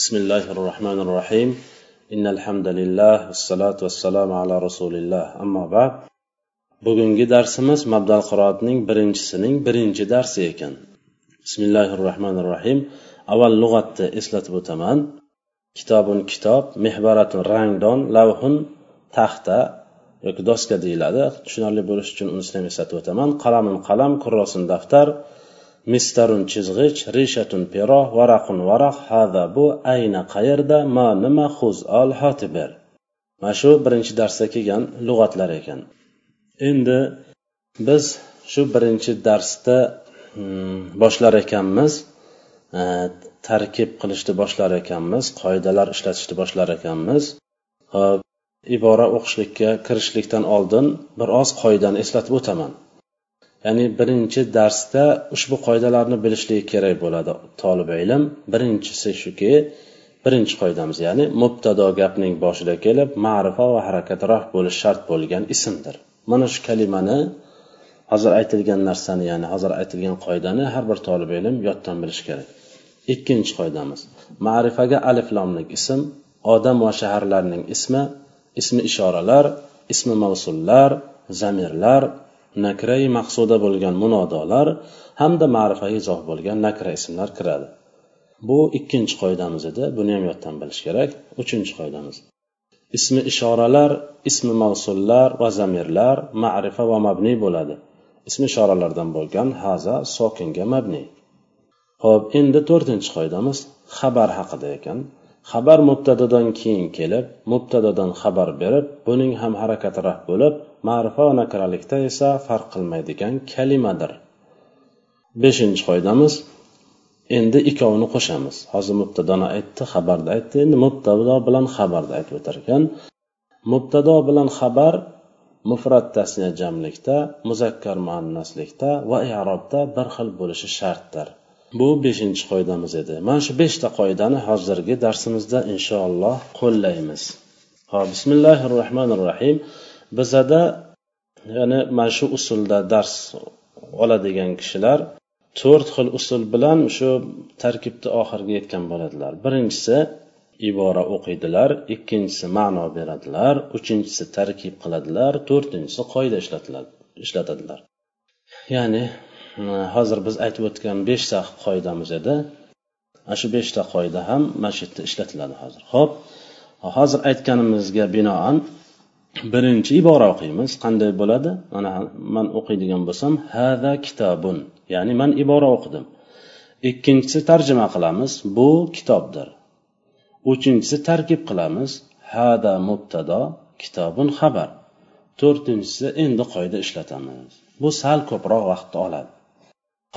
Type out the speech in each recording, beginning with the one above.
بسم الله الرحمن الرحيم إن الحمد لله والصلاة والسلام على رسول الله أما بعد bugungi darsimiz mabdal qiroatning birinchisining birinchi darsi ekan bismillahi rohmanir rohim avval lug'atni eslatib o'taman kitobun kitob mehbaratun rangdon lavhun taxta yoki doska deyiladi tushunarli bo'lishi uchun uni ham eslatib o'taman qalamun qalam kurrosin daftar Mistarun chizg'ich rishatun pero varaqun varaq hada bu ayna qayerda ma nima huz al hotiber mana shu birinchi darsda kelgan lug'atlar ekan. Endi biz shu birinchi darsda hmm, boshlar ekanmiz e, tarkib qilishni boshlar ekanmiz qoidalar ishlatishni boshlar ekanmiz. Hop ibora o'qishlikka kirishlikdan oldin bir oz qoidani eslatib o'taman. Ya'ni birinchi darsda ushbu qoidalarni bilishligi kerak bo'ladi tolib ilm. Birinchisi shuki birinchi qoidamiz ya'ni mubtado gapning boshida kelib ma'rifa va harakatroh bo'lish bo'lishi shart bo'lgan ismdir. Mana shu kalimani hozir aytilgan narsani ya'ni hozir aytilgan qoidani har bir tolib ilm yoddan bilishi kerak. Ikkinchi qoidamiz ma'rifaga alif lomlik ism odam va shaharlarning ismi ismi ishoralar ismi mavsullar zamirlar nakrai maqsuda bo'lgan munodolar hamda ma'rifa izoh bo'lgan nakra ismlar kiradi. Bu ikkinchi qoidamiz edi. Buni ham yoddan bilish kerak. Uchinchi qoidamiz. Ismi ishoralar ismi mavsullar va zamirlar ma'rifa va mabni bo'ladi. Ismi ishoralardan bo'lgan haza sokinga mabni ho'p endi to'rtinchi qoidamiz xabar haqida ekan. Xabar mubtadadan keyin kelib mubtadadan xabar berib buning ham harakati raf bo'lib ma'rifa va nakiralikda esa farq qilmaydigan kalimadir. Beshinchi qoidamiz endi ikkovini qo'shamiz. Hozir mubtadoni aytdi xabarni aytdi. Endi mubtado bilan xabarni aytib o'tar ekan mubtado bilan xabar mufrat tasniya jamlikda muzakkar muannaslikda va i'robda bir xil bo'lishi shartdir. Bu beshinchi qoidamiz edi. Mana shu beshta qoidani hozirgi darsimizda inshaalloh qo'llaymiz. Ho'p bismillahi rohmanir rohim bizada ya'ni mana shu usulda dars oladigan kishilar to'rt xil usul bilan shu tarkibni oxiriga yetgan bo'ladilar. Birinchisi ibora o'qiydilar ikkinchisi ma'no beradilar uchinchisi tarkib qiladilar to'rtinchisi qoida ishlatadilar. Ya'ni hozir biz aytib o'tgan beshta qoidamiz edi. Ana shu beshta qoida ham masjidda ishlatiladi hozir. Ho'p hozir aytganimizga binoan birinchi ibora o'qiymiz. Qanday bo'ladi? Mana man o'qiydigan bo'lsam hada kitobun ya'ni man ibora o'qidim. Ikkinchisi tarjima qilamiz. Bu kitobdir. Uchinchisi tarkib qilamiz. Hada mubtado kitobun xabar to'rtinchisi endi qoida ishlatamiz. Bu sal ko'proq vaqtni oladi.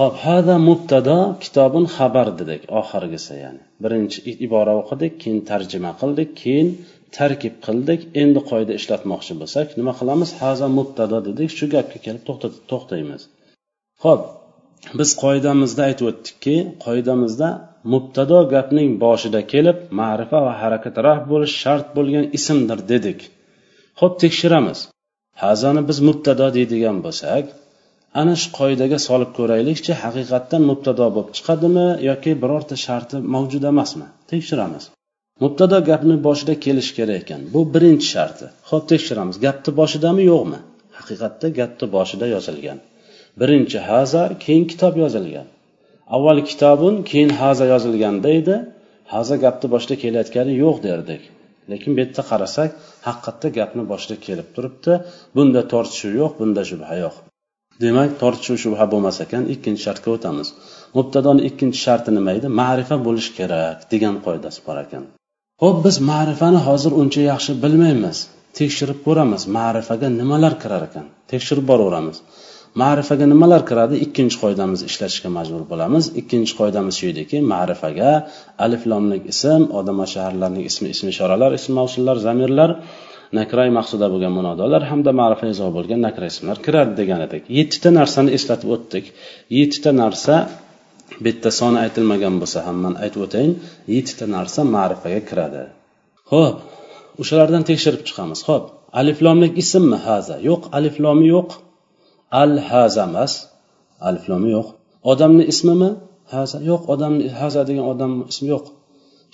Hop hada mubtado kitobun xabar dedik oxirgisi ya'ni. Birinchi ibora o'qidik keyin tarjima qildik keyin tarkib qildik. Endi qoida ishlatmoqchi bo'lsak nima qilamiz? Haza mubtado dedik. Shu gapga kelib to'xtaymiz. Ho'p biz qoidamizda aytib o'tdikki qoidamizda mubtado gapning boshida kelib ma'rifa va harakat raf bo'lishi shart bo'lgan ismdir dedik. Ho'p tekshiramiz. Hazani biz mubtado deydigan bo'lsak ana shu qoidaga solib ko'raylikchi haqiqatdan mubtado bo'lib chiqadimi yoki birorta sharti mavjud emasmi? Tekshiramiz. Mubtado gapni boshida kelishi kerak ekan. Bu birinchi sharti. Ho'p tekshiramiz. Gapni boshidami yo'qmi? Haqiqatda gapni boshida yozilgan. Birinchi haza keyin kitob yozilgan. Avval kitobun keyin haza yozilganda edi. Haza gapni boshida kelayotgani yo'q derdik. Lekin bu yerda qarasak haqiqatda gapni boshida kelib turibdi. Bunda tortishuv yo'q bunda shubha yo'q. Demak tortishuv shubha bo'lmas ekan. Ikkinchi shartga o'tamiz. Mubtadoni ikkinchi sharti nima edi? Ma'rifa bo'lishi kerak degan qoidasi bor ekan. Ho'p biz ma'rifani hozir uncha yaxshi bilmaymiz. Tekshirib ko'ramiz ma'rifaga nimalar kirar ekan. Tekshirib boraveramiz. Ma'rifaga nimalar kiradi? Ikkinchi qoidamizni ishlatishga majbur bo'lamiz. Ikkinchi qoidamiz shu ediki ma'rifaga alif lomlik ism odama shaharlarning ismi ism ishoralar ism mavsullar zamirlar nakray maqsuda bo'lgan munodolar hamda ma'rifa izoh bo'lgan nakra ismlar kiradi degan edik. Yettita narsani eslatib o'tdik. Yettita narsa bu yerda soni aytilmagan bo'lsa ham man aytib o'tayin yettita narsa ma'rifaga kiradi. Ho'p o'shalardan tekshirib chiqamiz. Ho'p aliflomlik ismmi haza yo'q aliflomi yo'q. Al haza emas aliflomi yo'q. Odamni ismimi? Haza yo'q odamni haza degan odamni ismi yo'q.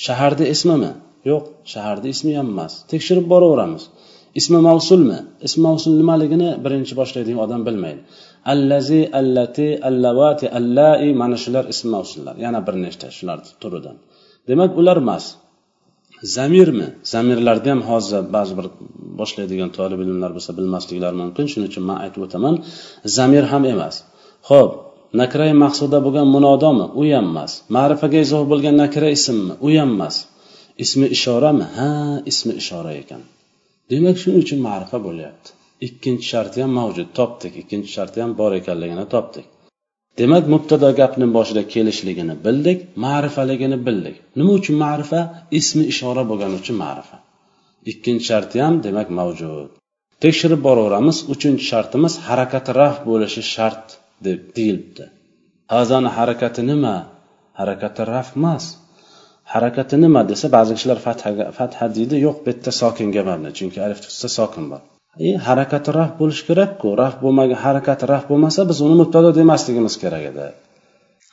Shaharni ismimi? Yo'q shaharni ismi ham emas. Tekshirib boraveramiz. Ismi mavsulmi? Ism mavsul nimaligini birinchi boshlaydigan odam bilmaydi. Allazi allati allavati allai mana shular ism mavsullar. Yana bir nechta shular turidan. Demak ular emas. Zamirmi? Zamirlarni ham hozir ba'zi bir boshlaydigan tolib ilmlar bo'lsa bilmasliklari mumkin. Shuning uchun man aytib o'taman zamir ham emas. Ho'p nakrai maqsuda bo'lgan munodomi? U ham emas. Ma'rifaga izoh bo'lgan nakra ismmi? U ham emas. Ismi ishorami? Ha ismi ishora ekan. Demak shuning uchun ma'rifa bo'lyapti. Ikkinchi sharti ham mavjud. Topdik. Ikkinchi sharti ham bor ekanligini topdik. Demak mubtado gapni boshida kelishligini bildik ma'rifaligini bildik. Nima uchun ma'rifa? Ismi ishora bo'lgani uchun ma'rifa. Ikkinchi sharti ham demak mavjud. Tekshirib boraveramiz. Uchinchi shartimiz harakati raf bo'lishi shart deb deyilibdi. Hazani harakati nima? Harakati raf emas. Harakati nima desa ba'zi kishilar fathaga fatha deydi yo'q bu yerda sokinga mabni chunki alif tutsa sokin bor. E harakati raf bo'lishi kerakku. Raf bo'lmagan harakati raf bo'lmasa biz uni mubtado demasligimiz kerak edi.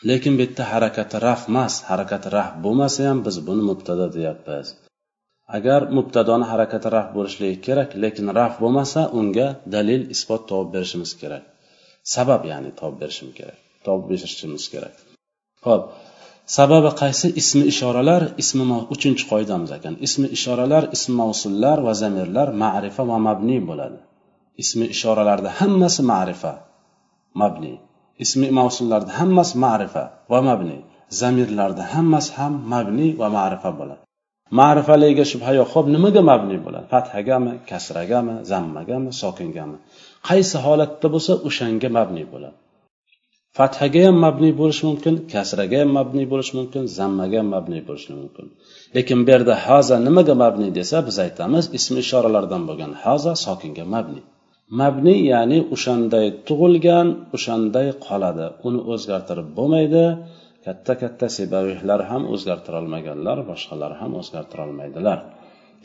Lekin bu yerda harakati raf emas. Harakati raf bo'lmasa ham biz buni mubtado deyapmiz. Agar mubtadoni harakati raf bo'lishligi kerak lekin raf bo'lmasa unga dalil isbot topib berishimiz kerak. Sabab ya'ni topib berishimiz kerak. Topib berishimiz kerak. Ho'p. Sababi qaysi? Ismi ishoralar ismi uchinchi qoidamiz ekan. Ismi ishoralar ism mavsullar va zamirlar ma'rifa va mabni bo'ladi. Ismi ishoralarda hammasi ma'rifa mabni. Ismi mavsullarda hammasi ma'rifa va mabni. Zamirlarda hammasi ham mabni va ma'rifa bo'ladi. Ma'rifaligiga shubha yo'q. Ho'p nimaga mabni bo'ladi? Fathagami kasragami zammagami sokingami qaysi holatda bo'lsa o'shanga mabni bo'ladi. Fathaga ham mabniy bo'lishi mumkin kasraga ham mabniy bo'lishi mumkin zammaga ham mabniy bo'lishi mumkin. Lekin bu yerda haza nimaga mabniy desa biz aytamiz ismi ishoralardan bo'lgan haza sokinga mabniy mabniy ya'ni o'shanday tug'ilgan o'shanday qoladi. Uni o'zgartirib bo'lmaydi. Katta katta sebavihlar ham o'zgartirolmaganlar boshqalar ham o'zgartira olmaydilar.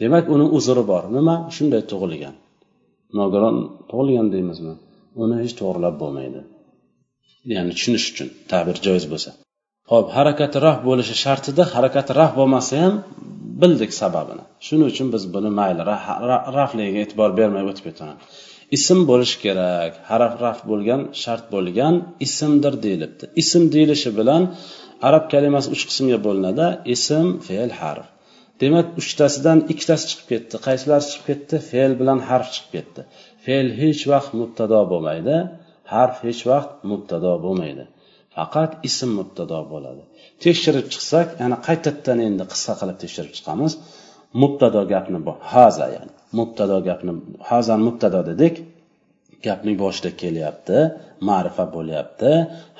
Demak uni uzri bor. Nima? Shunday tug'ilgan. Nogiron tug'ilgan deymizmi? Uni hech to'g'irlab bo'lmaydi. Ya'ni tushunish uchun ta'bir joiz bo'lsa. Ho'p harakati raf bo'lishi shartida harakati raf bo'lmasa ham bildik sababini. Shuning uchun biz buni mayli rafligiga e'tibor bermay o'tib ketaman. Ism bo'lishi kerak haraf raf bo'lgan shart bo'lgan ismdir deyilibdi. Ism deyilishi bilan arab kalimasi uch qismga bo'linadi. Ism fe'l harf. Demak uchtasidan ikkitasi chiqib ketdi. Qaysilari chiqib ketdi? Fe'l bilan harf chiqib ketdi. Fe'l hech vaqt mubtado bo'lmaydi. Harf hech vaqt mubtado bo'lmaydi. Faqat ism mubtado bo'ladi. Tekshirib chiqsak yana qaytadan endi qisqa qilib tekshirib chiqamiz. Mubtado gapni haza ya'ni. Mubtado gapni hazan mubtado dedik. Gapning boshida kelyapti ma'rifa bo'lyapti.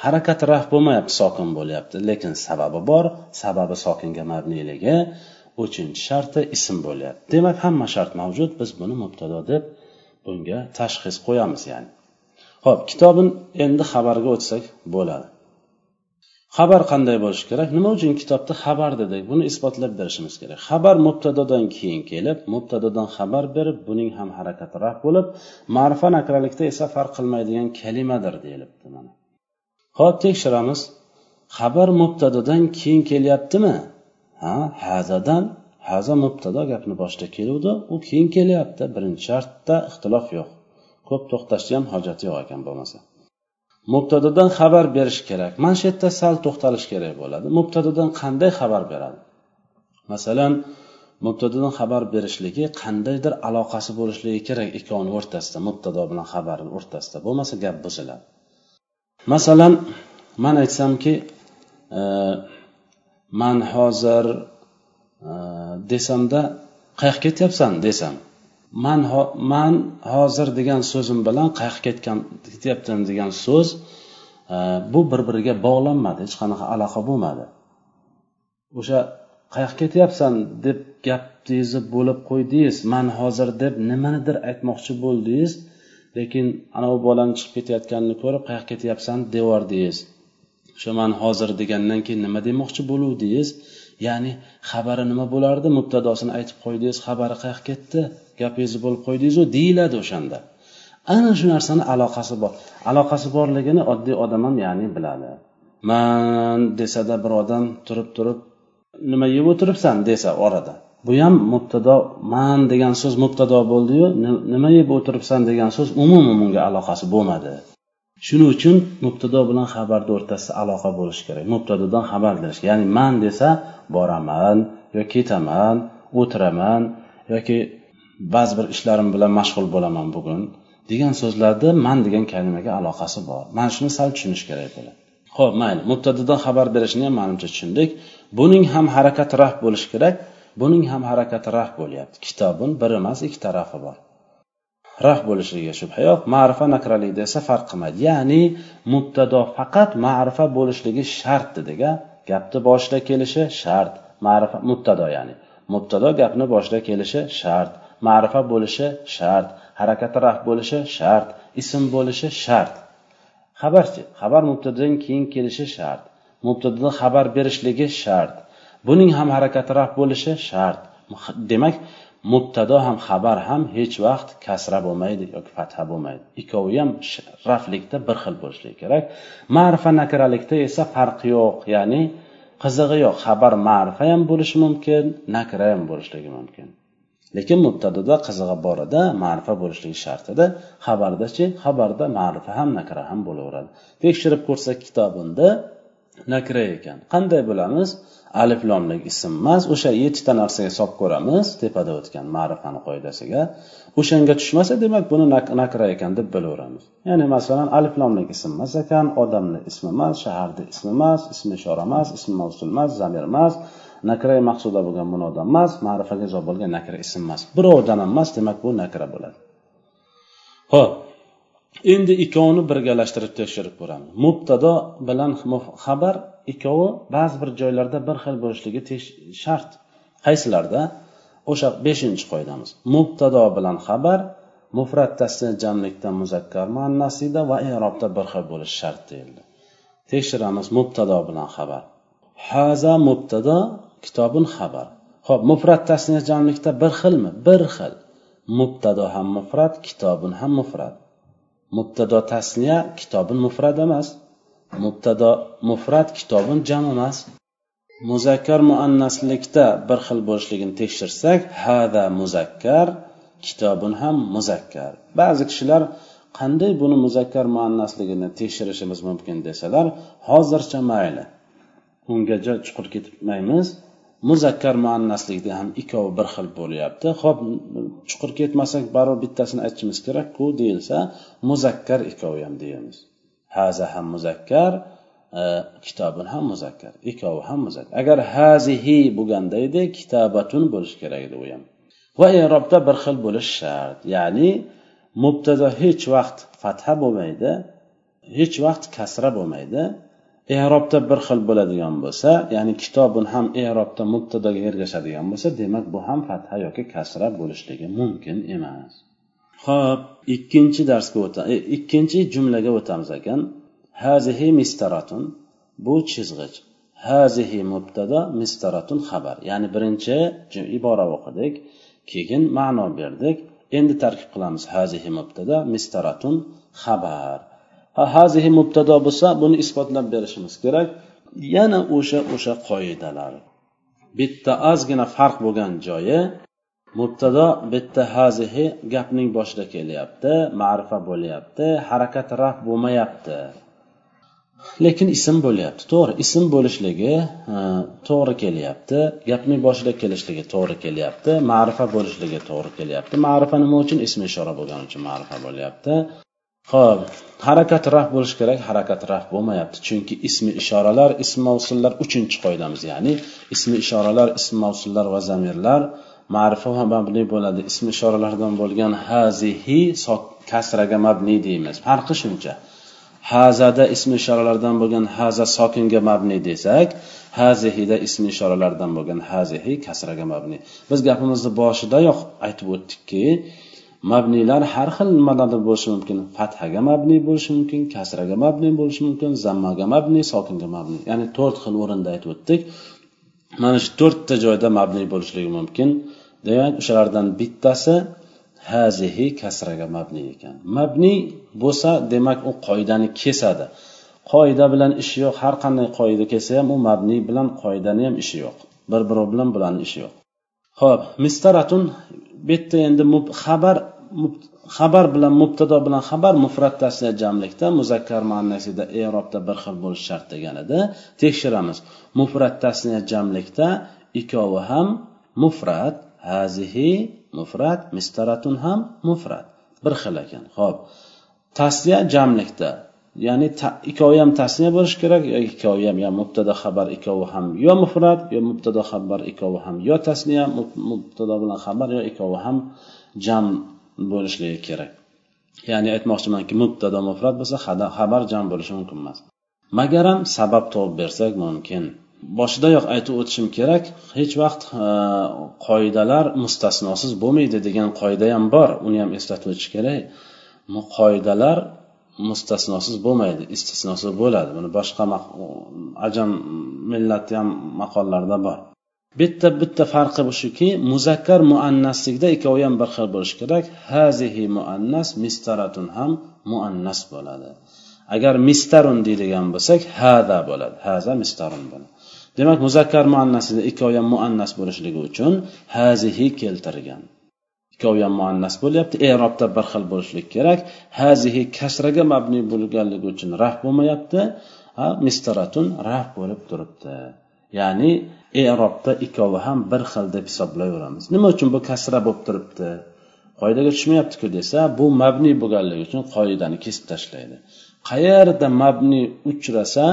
Harakat raf bo'lmayapti sokin bo'lyapti. Lekin sababi bor. Sababi sokinga mabniyligi uchinchi sharti ism bo'lyapti. Demak hamma shart mavjud. Biz buni mubtado deb bunga tashxis qo'yamiz ya'ni. Ho'p kitobin endi xabarga o'tsak bo'ladi. Xabar qanday bo'lishi kerak? Nima uchun kitobda xabar dedik? Buni isbotlab berishimiz kerak. Xabar mubtadodan keyin kelib mubtadodan xabar berib buning ham harakati raf bo'lib ma'rifa nakralikda esa farq qilmaydigan kalimadir deyilibdi mana. Ho'p tekshiramiz. Xabar mubtadodan keyin kelyaptimi? Ha hazadan haza mubtado gapni boshida keluvdi u keyin kelyapti. Birinchi shartda ixtilof yo'q. Ko'p to'xtashni ham hojati yo'q ekan bo'lmasa. Mubtadadan xabar berish kerak. Mana shu yerda sal to'xtalish kerak bo'ladi. Mubtadadan qanday xabar beradi? Masalan mubtadadan xabar berishligi qandaydir aloqasi bo'lishligi kerak ikkovini o'rtasida mubtado bilan xabarni o'rtasida bo'lmasa gap buziladi. Masalan man aytsamki e, man hozir e, desamda qayoqqa ketyapsan desam man ho man hozir degan so'zim bilan qayoqqa ketgan ketyapman degan so'z e, bu bir biriga bog'lanmadi hech qanaqa aloqa bo'lmadi. O'sha qayoqqa ketyapsan deb gapingizni bo'lib qo'ydingiz man hozir deb nimanidir aytmoqchi bo'ldingiz lekin anavi bolani chiqib ketayotganini ko'rib qayoqqa ketyapsan devordingiz o'sha man hozir degandan keyin nima demoqchi bo'luvdingiz? Ya'ni xabari nima bo'lardi? Mubtadosini aytib qo'ydingiz xabari qayoqqa ketdi? Gapingizni bo'lib qo'ydingizu deyiladi o'shanda. Ana shu narsani aloqasi bor. Aloqasi borligini oddiy odam ham ya'ni biladi. Man desada bir odam turib turib nima yeb o'tiribsan desa orada. Bu ham mubtado man degan so'z mubtado bo'ldiyu nima yeb o'tiribsan degan so'z umuman bunga aloqasi bo'lmadi. Shuning uchun mubtado bilan xabarni o'rtasida aloqa bo'lishi kerak. Mubtadodan xabar berish ya'ni man desa boraman yo ketaman o'tiraman yoki ba'zi bir ishlarim bilan mashg'ul bo'laman bugun. Degan so'zlarda man degan kalimaga aloqasi bor. Mana shuni sal tushunish kerak bo'ladi ho'p mayli. Mubtadadan xabar berishni ham manimcha tushundik. Buning ham harakati raf bo'lishi kerak. Buning ham harakati raf bo'lyapti. Kitobun bir emas ikki tarafi bor. Raf bo'lishiga shubha yo'q. Ma'rifa nakralikda esa farq qilmaydi. Ya'ni mubtado faqat ma'rifa bo'lishligi shart dedik a gapni boshida kelishi shart. Ma'rifa mubtado ya'ni. Mubtado gapni boshida kelishi shart. Ma'rifa bo'lishi shart harakati raf bo'lishi shart ism bo'lishi shart. Xabarchi xabar mubtadadan keyin kelishi shart mubtadodan xabar berishligi shart buning ham harakati raf bo'lishi shart. Demak mubtado ham xabar ham hech vaqt kasra bo'lmaydi yoki fatha bo'lmaydi. Ikkovi ham raflikda bir xil bo'lishligi kerak. Ma'rifa nakiralikda esa farqi yo'q ya'ni qizig'i yo'q. Xabar ma'rifa ham bo'lishi mumkin nakra ham bo'lishligi mumkin. Lekin mubtadada qizig'i borida ma'rifa bo'lishligi shart edi xabardachi xabarda ma'rifa ham nakra ham bo'laveradi. Tekshirib ko'rsak kitobinda nakra ekan. Qanday bilamiz alif lomlik ism emas. O'sha yettita narsaga solib ko'ramiz tepada o'tgan ma'rifani qoidasiga. O'shanga tushmasa demak buni nakra ekan deb bilaveramiz. Ya'ni masalan alif lomlik ism emas ekan odamni ismi emas shaharni ismi emas ismi ishora emas ismi mavsul emas zamir emas. Nakra maqsuda bo'lgan munoda emas ma'rifaga izoh bo'lgan nakra ism emas. Birovdan ham emas demak bu nakra bo'ladi. Ho'p endi ikkovini birgalashtirib tekshirib ko'ramiz. Mubtado bilan xabar ikkovi ba'zi bir joylarda bir xil bo'lishligi shart. Qaysilarda? O'sha beshinchi qoidamiz. Mubtado bilan xabar mufrat tasniya jamlikda muzakkar muannasida va erobda bir xil bo'lishi shart deyildi. Tekshiramiz mubtado bilan xabar. Haza mubtado kitobun xabar. Ho'p mufrat tasniya jamlikda bir xilmi? Bir xil. Mubtado ham mufrat kitobun ham mufrat. Mubtado tasniya kitobun mufrat emas. Mubtado mufrat kitobun jam emas. Muzakkar muannaslikda bir xil bo'lishligini tekshirsak hada muzakkar kitobun ham muzakkar. Ba'zi kishilar qanday buni muzakkar muannasligini tekshirishimiz mumkin? desalar hozircha mayli. Unga chuqur ketmaymiz muzakkar muannaslikda ham ikkovi bir xil bo'lyapti. Ho'p chuqur ketmasak baribir bittasini aytishimiz kerakku deyilsa muzakkar ikkovi ham deymiz. Haza ham muzakkar e, kitobun ham muzakkar ikkovi ham muzakkar. Agar hazihi bo'lganda edi kitobatun bo'lishi kerak edi u ham. Va erobda bir xil bo'lishi shart. Ya'ni mubtado hech vaqt fatha bo'lmaydi hech vaqt kasra bo'lmaydi. Erobda bir xil bo'ladigan bo'lsa ya'ni kitobun ham erobda mubtadoga ergashadigan bo'lsa demak bu ham fatha yoki kasra bo'lishligi mumkin emas. Ho'p ikkinchi darsga o'ta e, ikkinchi jumlaga o'tamiz ekan. Hazihi mistaratun bu chizg'ich. Hazihi mubtado mistaratun xabar. Ya'ni birinchi ibora o'qidik keyin ma'no berdik. Endi tarkib qilamiz. Hazihi mubtada mistaratun xabar. Hazihi mubtado bo'lsa buni isbotlab berishimiz kerak. Yana o'sha o'sha qoidalar. Bitta ozgina farq bo'lgan joyi mubtado bitta hazihi gapning boshida kelyapti ma'rifa bo'lyapti harakat raf bo'lmayapti. Lekin ism bo'lyapti to'g'ri. Ism bo'lishligi to'g'ri kelyapti. Gapning boshida kelishligi to'g'ri kelyapti. Ma'rifa bo'lishligi to'g'ri kelyapti. Ma'rifa nima uchun? Ism ishora bo'lgani uchun ma'rifa bo'lyapti. Ho'p harakat raf bo'lishi kerak harakat raf bo'lmayapti. Chunki ismi ishoralar ism mavsullar uchinchi qoidamiz. Ya'ni ismi ishoralar ism mavsullar va zamirlar. Ma'rifa va mabni bo'ladi. Ismi ishoralardan bo'lgan hazihi kasraga mabni deymiz. Farqi shuncha. Hazada ismi ishoralardan bo'lgan haza sokinga mabni desak hazihida ismi ishoralardan bo'lgan hazihi kasraga mabni. Biz gapimizni boshidayoq aytib o'tdikki mabniylar har xil nimalarda bo'lishi mumkin. Fathaga mabni bo'lishi mumkin kasraga mabni bo'lishi mumkin zammaga mabni sokinga mabni. Ya'ni to'rt xil o'rinda aytib o'tdik. Mana shu to'rtta joyda mabni bo'lishligi mumkin. Demak o'shalardan bittasi hazihi kasraga mabni ekan. Mabni bo'lsa demak u qoidani kesadi. Qoida bilan ishi yo'q. Har qanday qoida kelsa ham u mabni bilan qoidani ham ishi yo'q. Bir biri bilan bularni ishi yo'q. Ho'p mistaratun bu yerda endi xabar xabar bilan mubtado bilan xabar mufrat jamlikda muzakkar muannasida erobda bir xil bo'lishi shart degan edi tekshiramiz. Mufrat tasniya jamlikda ikkovi ham mufrat hazihi mufrat mistaratun ham mufrat. Bir xil ekan. Ho'p tasniya jamlikda ya'ni ikkovi ham tasniya bo'lishi kerak yo ikkovi ham yo mubtada xabar ikkovi ham yo mufrat yo mubtada xabar ikkovi ham yo tasniya mubtado bilan xabar yo ikkovi ham jam bo'lishligi kerak. Ya'ni aytmoqchimanki mubtado mufrat bo'lsa xabar jam bo'lishi mumkin emas. Magaram sabab topib bersak mumkin. Boshidayoq aytib o'tishim kerak hech vaqt qoidalar mustasnosiz bo'lmaydi degan qoida ham bor. Uni ham eslatib o'tish kerak. Qoidalar mustasnosiz bo'lmaydi istisnosi bo'ladi. Buni boshqa ajam millatni ham maqollarida bor. Bitta bitta farqi shuki muzakkar muannaslikda ikkovi ham bir xil bo'lishi kerak. Hazihi muannas mistaratun ham muannas bo'ladi. Agar mistarun deydigan bo'lsak hada bo'ladi. Haza mistarun bo'ladi. Demak muzakkar muannasida ikkovi ham muannas bo'lishligi uchun hazihi keltirgan. Ikkovi ham muannas bo'lyapti. Erobda bir xil bo'lishligi kerak. Hazihi kasraga mabni bo'lganligi uchun raf bo'lmayapti. Mistaratun raf bo'lib turibdi. Ya'ni erobda ikkovi ham bir xil deb hisoblayveramiz. Nima uchun bu kasra bo'lib turibdi? Qoidaga tushmayaptiku desa bu mabni bo'lganligi uchun qoidani kesib tashlaydi. Qayerda mabni uchrasa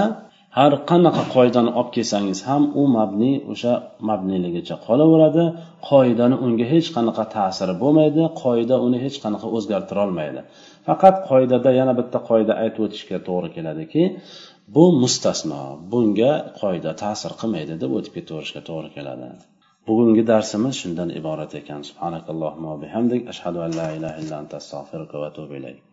har qanaqa qoidani olib kelsangiz ham u mabni o'sha mabniligicha qolaveradi. Qoidani unga hech qanaqa ta'siri bo'lmaydi. Qoida uni hech qanaqa o'zgartira olmaydi faqat qoidada yana bitta qoida aytib o'tishga to'g'ri keladiki bu mustasno. Bunga qoida ta'sir qilmaydi deb o'tib ketaverishga to'g'ri keladi. Bugungi darsimiz shundan iborat ekan. Subhanakallohumma bihamdik. Ashhadu an la ilaha illa anta astag'firuka va atubu ilayk.